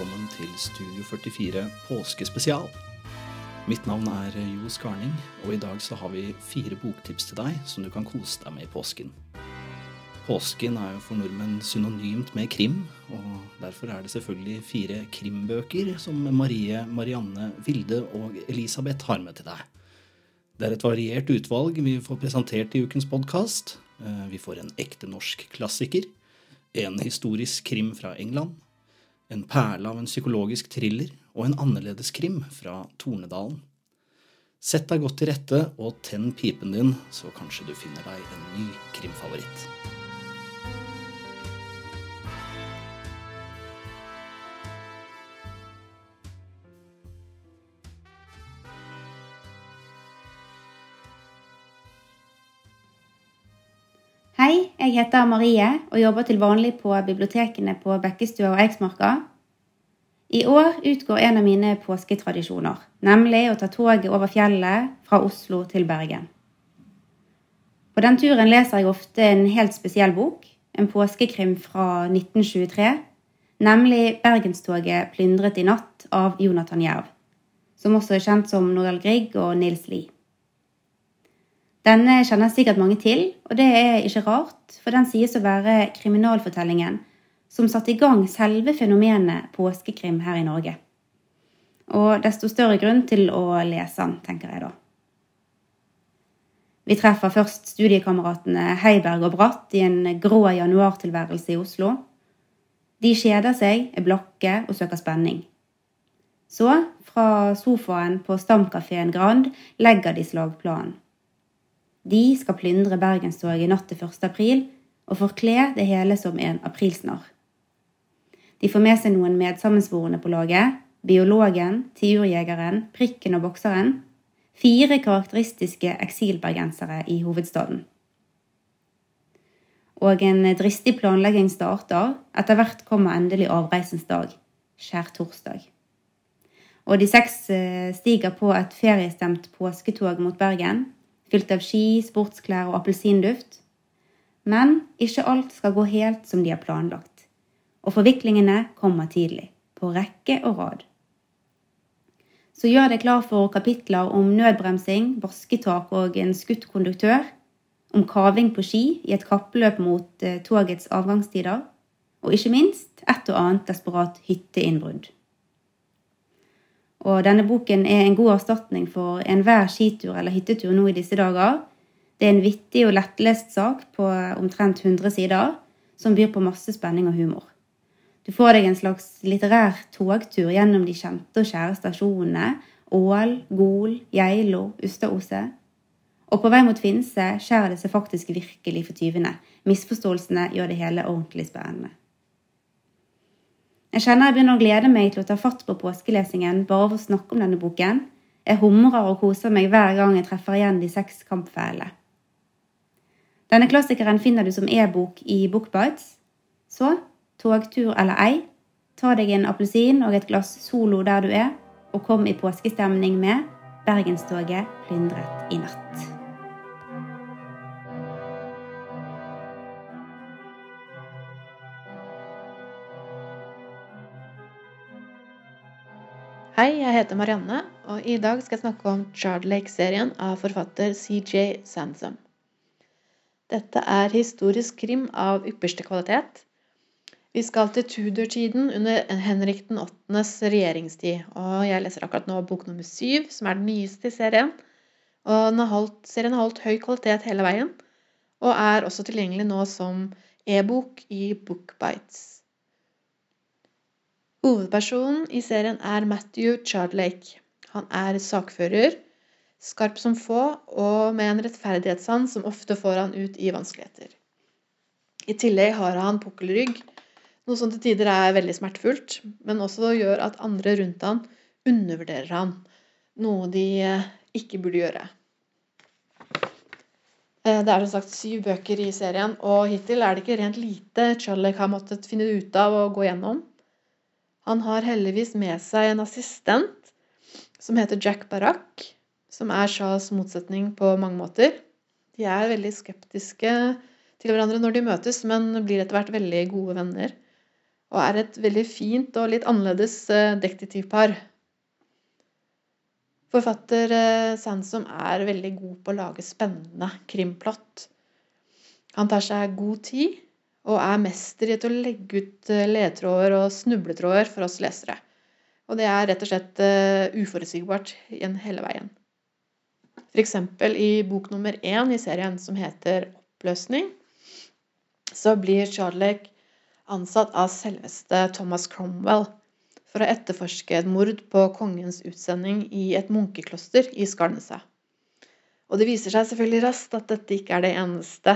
velkommen til Studio 44 påskespesial. Mitt navn er Jo Skarning, og i dag så har vi fire boktips til deg som du kan kose deg med i påsken. Påsken er jo for nordmenn synonymt med krim, og derfor er det selvfølgelig fire krimbøker som Marie, Marianne, Vilde og Elisabeth har med til deg. Det er et variert utvalg vi får presentert i ukens podkast. Vi får en ekte norsk klassiker en historisk krim fra England, en perle av en psykologisk thriller og en annerledes krim fra Tornedalen. Sett deg godt til rette og tenn pipen din, så kanskje du finner deg en ny krimfavoritt. Hei, jeg heter Marie og jobber til vanlig på bibliotekene på Bekkestua og Eiksmarka. I år utgår en av mine påsketradisjoner, nemlig å ta toget over fjellet fra Oslo til Bergen. På den turen leser jeg ofte en helt spesiell bok, en påskekrim fra 1923, nemlig 'Bergenstoget plyndret i natt' av Jonathan Jerv, som også er kjent som Nordahl Grieg og Nils Lie. Denne kjenner sikkert mange til, og det er ikke rart, for den sies å være kriminalfortellingen som satte i gang selve fenomenet påskekrim her i Norge. Og desto større grunn til å lese den, tenker jeg da. Vi treffer først studiekameratene Heiberg og Bratt i en grå januartilværelse i Oslo. De kjeder seg, er blakke og søker spenning. Så, fra sofaen på stamkafeen Grand, legger de slagplanen. De skal plyndre Bergenstoget natt til 1. april og forkle det hele som en aprilsnarr. De får med seg noen medsammensvorne på laget. Biologen, tiurjegeren, prikken og bokseren. Fire karakteristiske eksilbergensere i hovedstaden. Og en dristig planlegging starter. Etter hvert kommer endelig avreisens dag. Skjærtorsdag. Og de seks eh, stiger på et feriestemt påsketog mot Bergen fylt av ski, sportsklær og appelsinduft. Men ikke alt skal gå helt som de har planlagt. Og forviklingene kommer tidlig, på rekke og rad. Så gjør deg klar for kapitler om nødbremsing, basketak og en skutt konduktør, om kaving på ski i et kappløp mot eh, togets avgangstider, og ikke minst et og annet desperat hytteinnbrudd. Og denne boken er en god erstatning for enhver skitur eller hyttetur nå i disse dager. Det er en vittig og lettlest sak på omtrent 100 sider, som byr på masse spenning og humor. Du får deg en slags litterær togtur gjennom de kjente og kjære stasjonene Ål, Gol, Geilo, Ustadose. Og på vei mot Finse skjærer det seg faktisk virkelig for tyvene. Misforståelsene gjør det hele ordentlig spennende. Jeg kjenner jeg begynner å glede meg til å ta fatt på påskelesingen bare for å snakke om denne boken. Jeg humrer og koser meg hver gang jeg treffer igjen de seks kampfeilene. Denne klassikeren finner du som e-bok i Bookbites. Så, togtur eller ei, ta deg en appelsin og et glass Solo der du er, og kom i påskestemning med Bergenstoget plyndret i natt. Hei, jeg heter Marianne, og i dag skal jeg snakke om Child Lake-serien av forfatter CJ Sansom. Dette er historisk krim av ypperste kvalitet. Vi skal til Tudor-tiden under Henrik den 8.s regjeringstid, og jeg leser akkurat nå bok nummer syv, som er den nyeste i serien. Og har holdt, serien har holdt høy kvalitet hele veien, og er også tilgjengelig nå som e-bok i Bookbites. Hovedpersonen i serien er Matthew Chardlake. Han er sakfører, skarp som få og med en rettferdighetssans som ofte får han ut i vanskeligheter. I tillegg har han pukkelrygg, noe som til tider er veldig smertefullt, men også gjør at andre rundt han undervurderer han, noe de eh, ikke burde gjøre. Eh, det er som sagt syv bøker i serien, og hittil er det ikke rent lite Charlick har måttet finne ut av å gå gjennom. Han har heldigvis med seg en assistent som heter Jack Barak, som er Shahs motsetning på mange måter. De er veldig skeptiske til hverandre når de møtes, men blir etter hvert veldig gode venner. og er et veldig fint og litt annerledes eh, detektivpar. Forfatter eh, Sansom er veldig god på å lage spennende krimplott. Han tar seg god tid og er mester i å legge ut eh, ledtråder og snubletråder for oss lesere. Og det er rett og slett uforutsigbart hele veien. F.eks. i bok nummer én i serien, som heter Oppløsning, så blir Charlek ansatt av selveste Thomas Cromwell for å etterforske et mord på kongens utsending i et munkekloster i Skarneset. Og det viser seg selvfølgelig raskt at dette ikke er det eneste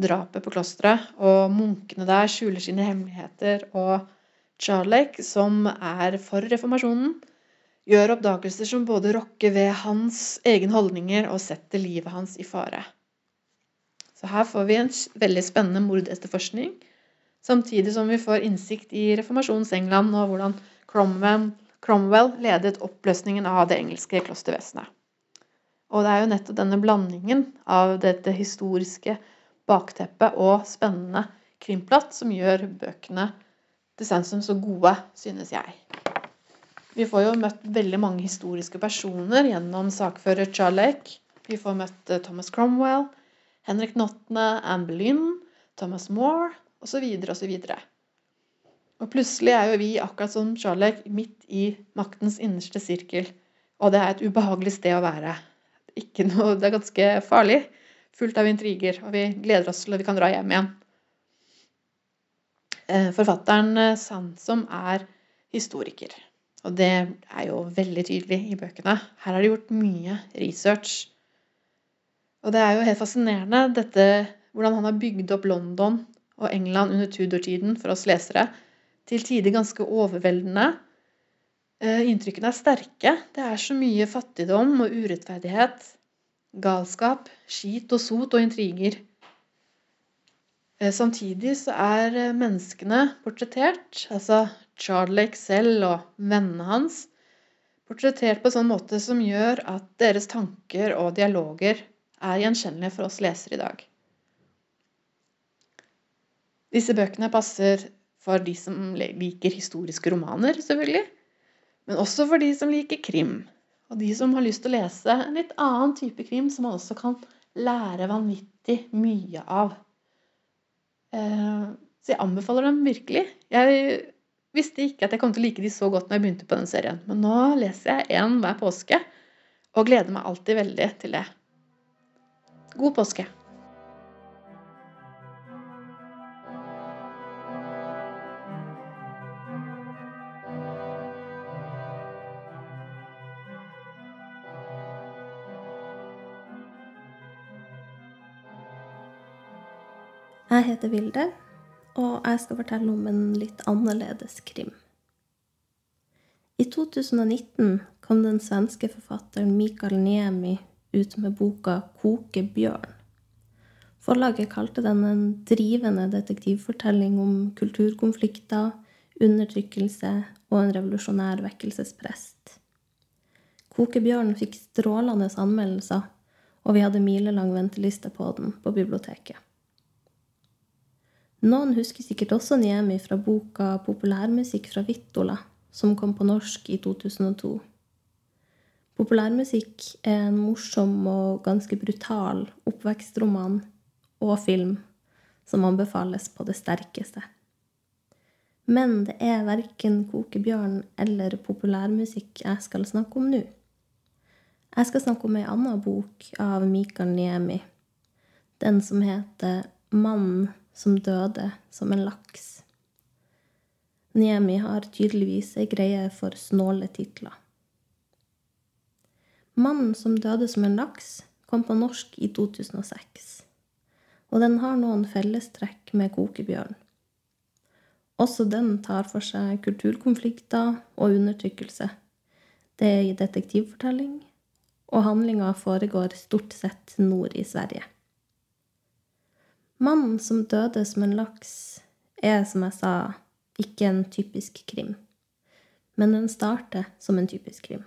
drapet på klosteret, og munkene der skjuler sine hemmeligheter, og Charlek, som er for reformasjonen, gjør oppdagelser som både rokker ved hans egne holdninger og setter livet hans i fare. Så her får vi en veldig spennende mordetterforskning Samtidig som vi får innsikt i reformasjonens England og hvordan Cromwell, Cromwell ledet oppløsningen av det engelske klostervesenet. Og det er jo nettopp denne blandingen av dette historiske bakteppet og spennende krimplott som gjør bøkene til Sansom så gode, synes jeg. Vi får jo møtt veldig mange historiske personer gjennom sakfører Charlake. Vi får møtt eh, Thomas Cromwell, Henrik Nottene, Anne Boleyn, Thomas Moore osv. osv. Og plutselig er jo vi, akkurat som Charlek, midt i maktens innerste sirkel. Og det er et ubehagelig sted å være. Noe, det er ganske farlig. Fullt av intriger. Og vi gleder oss til at vi kan dra hjem igjen. Eh, forfatteren eh, Sansom er historiker. Og det er jo veldig tydelig i bøkene. Her har de gjort mye research. Og det er jo helt fascinerende dette, hvordan han har bygd opp London og England under Tudor-tiden for oss lesere. Til tider ganske overveldende. Eh, inntrykkene er sterke. Det er så mye fattigdom og urettferdighet. Galskap, skit og sot og intriger. Eh, samtidig så er eh, menneskene portrettert, altså Charlie selv og vennene hans, portrettert på en sånn måte som gjør at deres tanker og dialoger er gjenkjennelige for oss lesere i dag. Disse bøkene passer for de som liker historiske romaner, selvfølgelig. Men også for de som liker krim. Og de som har lyst til å lese en litt annen type krim som man også kan lære vanvittig mye av. Eh, så jeg anbefaler dem virkelig. Jeg visste ikke at jeg kom til å like de så godt når jeg begynte på den serien. Men nå leser jeg én hver påske, og gleder meg alltid veldig til det. God påske. Jeg heter Vilde, og jeg skal fortelle om en litt annerledes krim. I 2019 kom den svenske forfatteren Mikael Niemi ut med boka 'Koke bjørn'. Forlaget kalte den en drivende detektivfortelling om kulturkonflikter, undertrykkelse og en revolusjonær vekkelsesprest. Kokebjørn fikk strålende anmeldelser, og vi hadde milelang venteliste på den på biblioteket. Noen husker sikkert også Niemi fra boka 'Populærmusikk fra Vittola', som kom på norsk i 2002. Populærmusikk er en morsom og ganske brutal oppvekstroman og film som anbefales på det sterkeste. Men det er verken Kokebjørn eller populærmusikk jeg skal snakke om nå. Jeg skal snakke om ei anna bok av Mikael Niemi, den som heter 'Mannen som døde som en laks. Niemi har tydeligvis ei greie for snåle titler. Mannen som døde som en laks, kom på norsk i 2006, og den har noen fellestrekk med Kokebjørn. Også den tar for seg kulturkonflikter og undertrykkelse. Det er i detektivfortelling, og handlinga foregår stort sett nord i Sverige. Mannen som døde som en laks, er, som jeg sa, ikke en typisk krim. Men den starter som en typisk krim.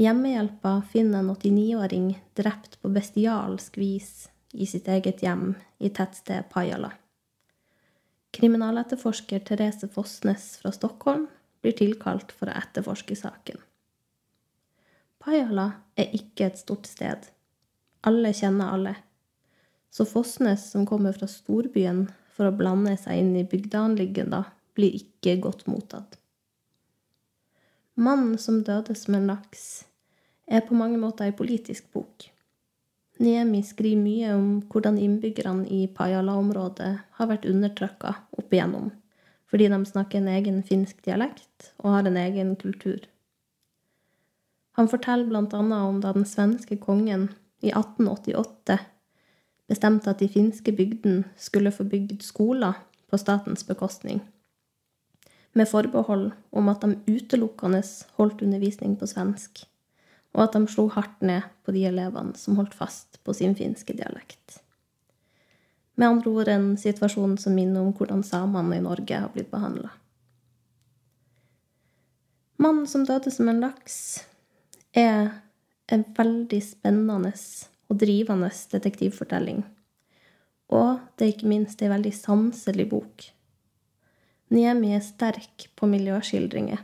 Hjemmehjelpa finner en 89-åring drept på bestialsk vis i sitt eget hjem i tettstedet Pajala. Kriminaletterforsker Therese Fossnes fra Stockholm blir tilkalt for å etterforske saken. Pajala er ikke et stort sted. Alle kjenner alle. Så Fossnes, som kommer fra storbyen for å blande seg inn i bygdeanliggenda, blir ikke godt mottatt. Mannen som døde som en laks, er på mange måter ei politisk bok. Niemi skriver mye om hvordan innbyggerne i Pajala-området har vært undertrykka opp igjennom, fordi de snakker en egen finsk dialekt og har en egen kultur. Han forteller annet om da den svenske kongen i 1888 bestemte at de finske bygdene skulle få bygd skoler på statens bekostning, med forbehold om at de utelukkende holdt undervisning på svensk og at de slo hardt ned på de elevene som holdt fast på sin finske dialekt. Med andre ord en situasjon som minner om hvordan samene i Norge har blitt behandla. Mannen som døde som en laks, er en veldig spennende og drivende detektivfortelling. Og det er ikke minst ei veldig sanselig bok. Niemi er sterk på miljøskildringer.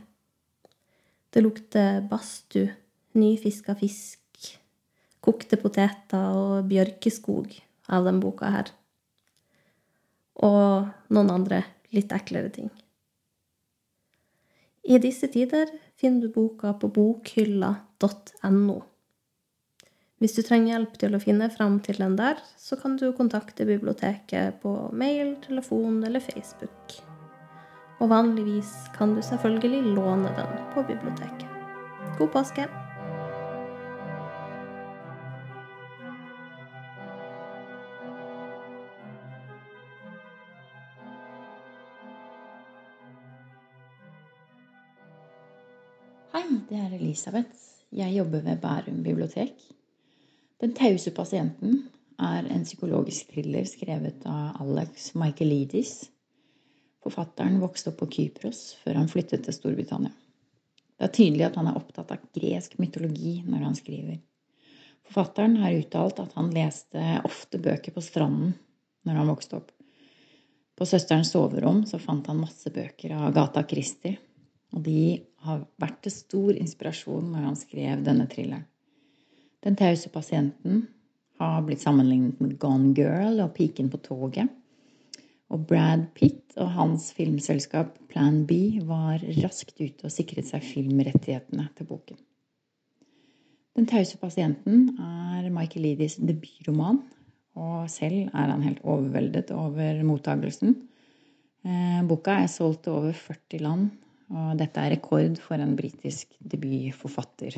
Det lukter badstue nyfiska fisk, kokte poteter og bjørkeskog av den boka her. Og noen andre litt eklere ting. I disse tider finner du boka på bokhylla.no. Hvis du trenger hjelp til å finne fram til den der, så kan du kontakte biblioteket på mail, telefon eller Facebook. Og vanligvis kan du selvfølgelig låne den på biblioteket. God påske! Hei, det er Elisabeth. Jeg jobber ved Bærum bibliotek. Den tause pasienten er en psykologisk thriller skrevet av Alex Michaelidis. Forfatteren vokste opp på Kypros før han flyttet til Storbritannia. Det er tydelig at han er opptatt av gresk mytologi når han skriver. Forfatteren har uttalt at han leste ofte bøker på stranden når han vokste opp. På søsterens soverom så fant han masse bøker av Gata Christie og de har vært til stor inspirasjon når han skrev denne thrilleren. Den tause pasienten har blitt sammenlignet med Gone Girl og Piken på toget. Og Brad Pitt og hans filmselskap Plan B var raskt ute og sikret seg filmrettighetene til boken. Den tause pasienten er Michael Leedys debutroman, og selv er han helt overveldet over mottagelsen. Eh, boka er solgt til over 40 land og dette er rekord for en britisk debutforfatter.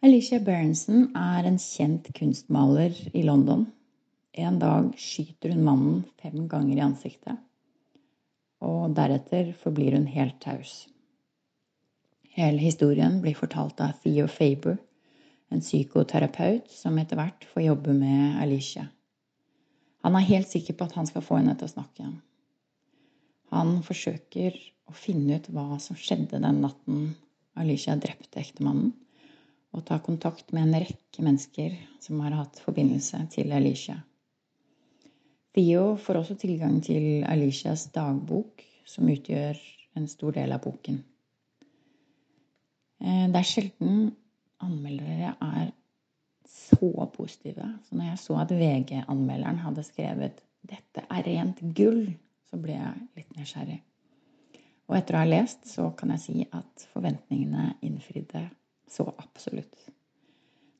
Alicia Berenson er en kjent kunstmaler i London. En dag skyter hun mannen fem ganger i ansiktet, og deretter forblir hun helt taus. Hele historien blir fortalt av Theo Faber, en psykoterapeut som etter hvert får jobbe med Alicia. Han er helt sikker på at han skal få henne til å snakke. igjen. Han forsøker å finne ut hva som skjedde den natten Alicia drepte ektemannen, og ta kontakt med en rekke mennesker som har hatt forbindelse til Alicia. Theo får også tilgang til Alicias dagbok, som utgjør en stor del av boken. Eh, det er sjelden anmeldere er så positive. Så når jeg så at VG-anmelderen hadde skrevet 'Dette er rent gull', så ble jeg litt nysgjerrig. Og etter å ha lest, så kan jeg si at forventningene innfridde så absolutt.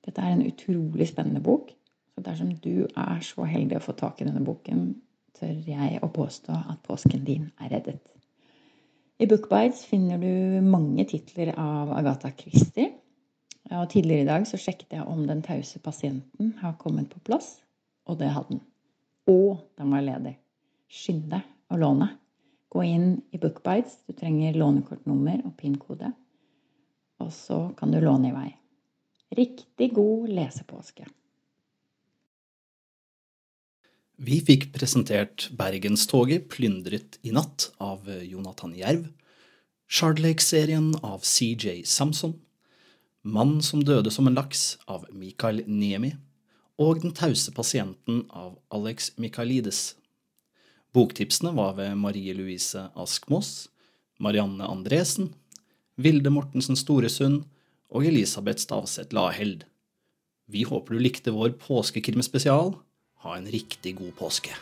Dette er en utrolig spennende bok. Så dersom du er så heldig å få tak i denne boken, tør jeg å påstå at påsken din er reddet. I Bookbites finner du mange titler av Agatha Christie. Og tidligere i dag så sjekket jeg om Den tause pasienten har kommet på plass, og det hadde den. Og den var ledig. Skynd deg å låne. Gå inn i Bookbites. Du trenger lånekortnummer og PIN-kode. Og så kan du låne i vei. Riktig god lesepåske. Vi fikk presentert Bergenstoget plyndret i natt av Jonathan Jerv, Shardlake-serien av CJ Samson, Mann som døde som en laks av Mikael Niemi og Den tause pasienten av Alex Michaelides Boktipsene var ved Marie Louise Askmås, Marianne Andresen, Vilde Mortensen Storesund og Elisabeth Stavseth Laheld. Vi håper du likte vår påskekrimspesial. Ha en riktig god påske.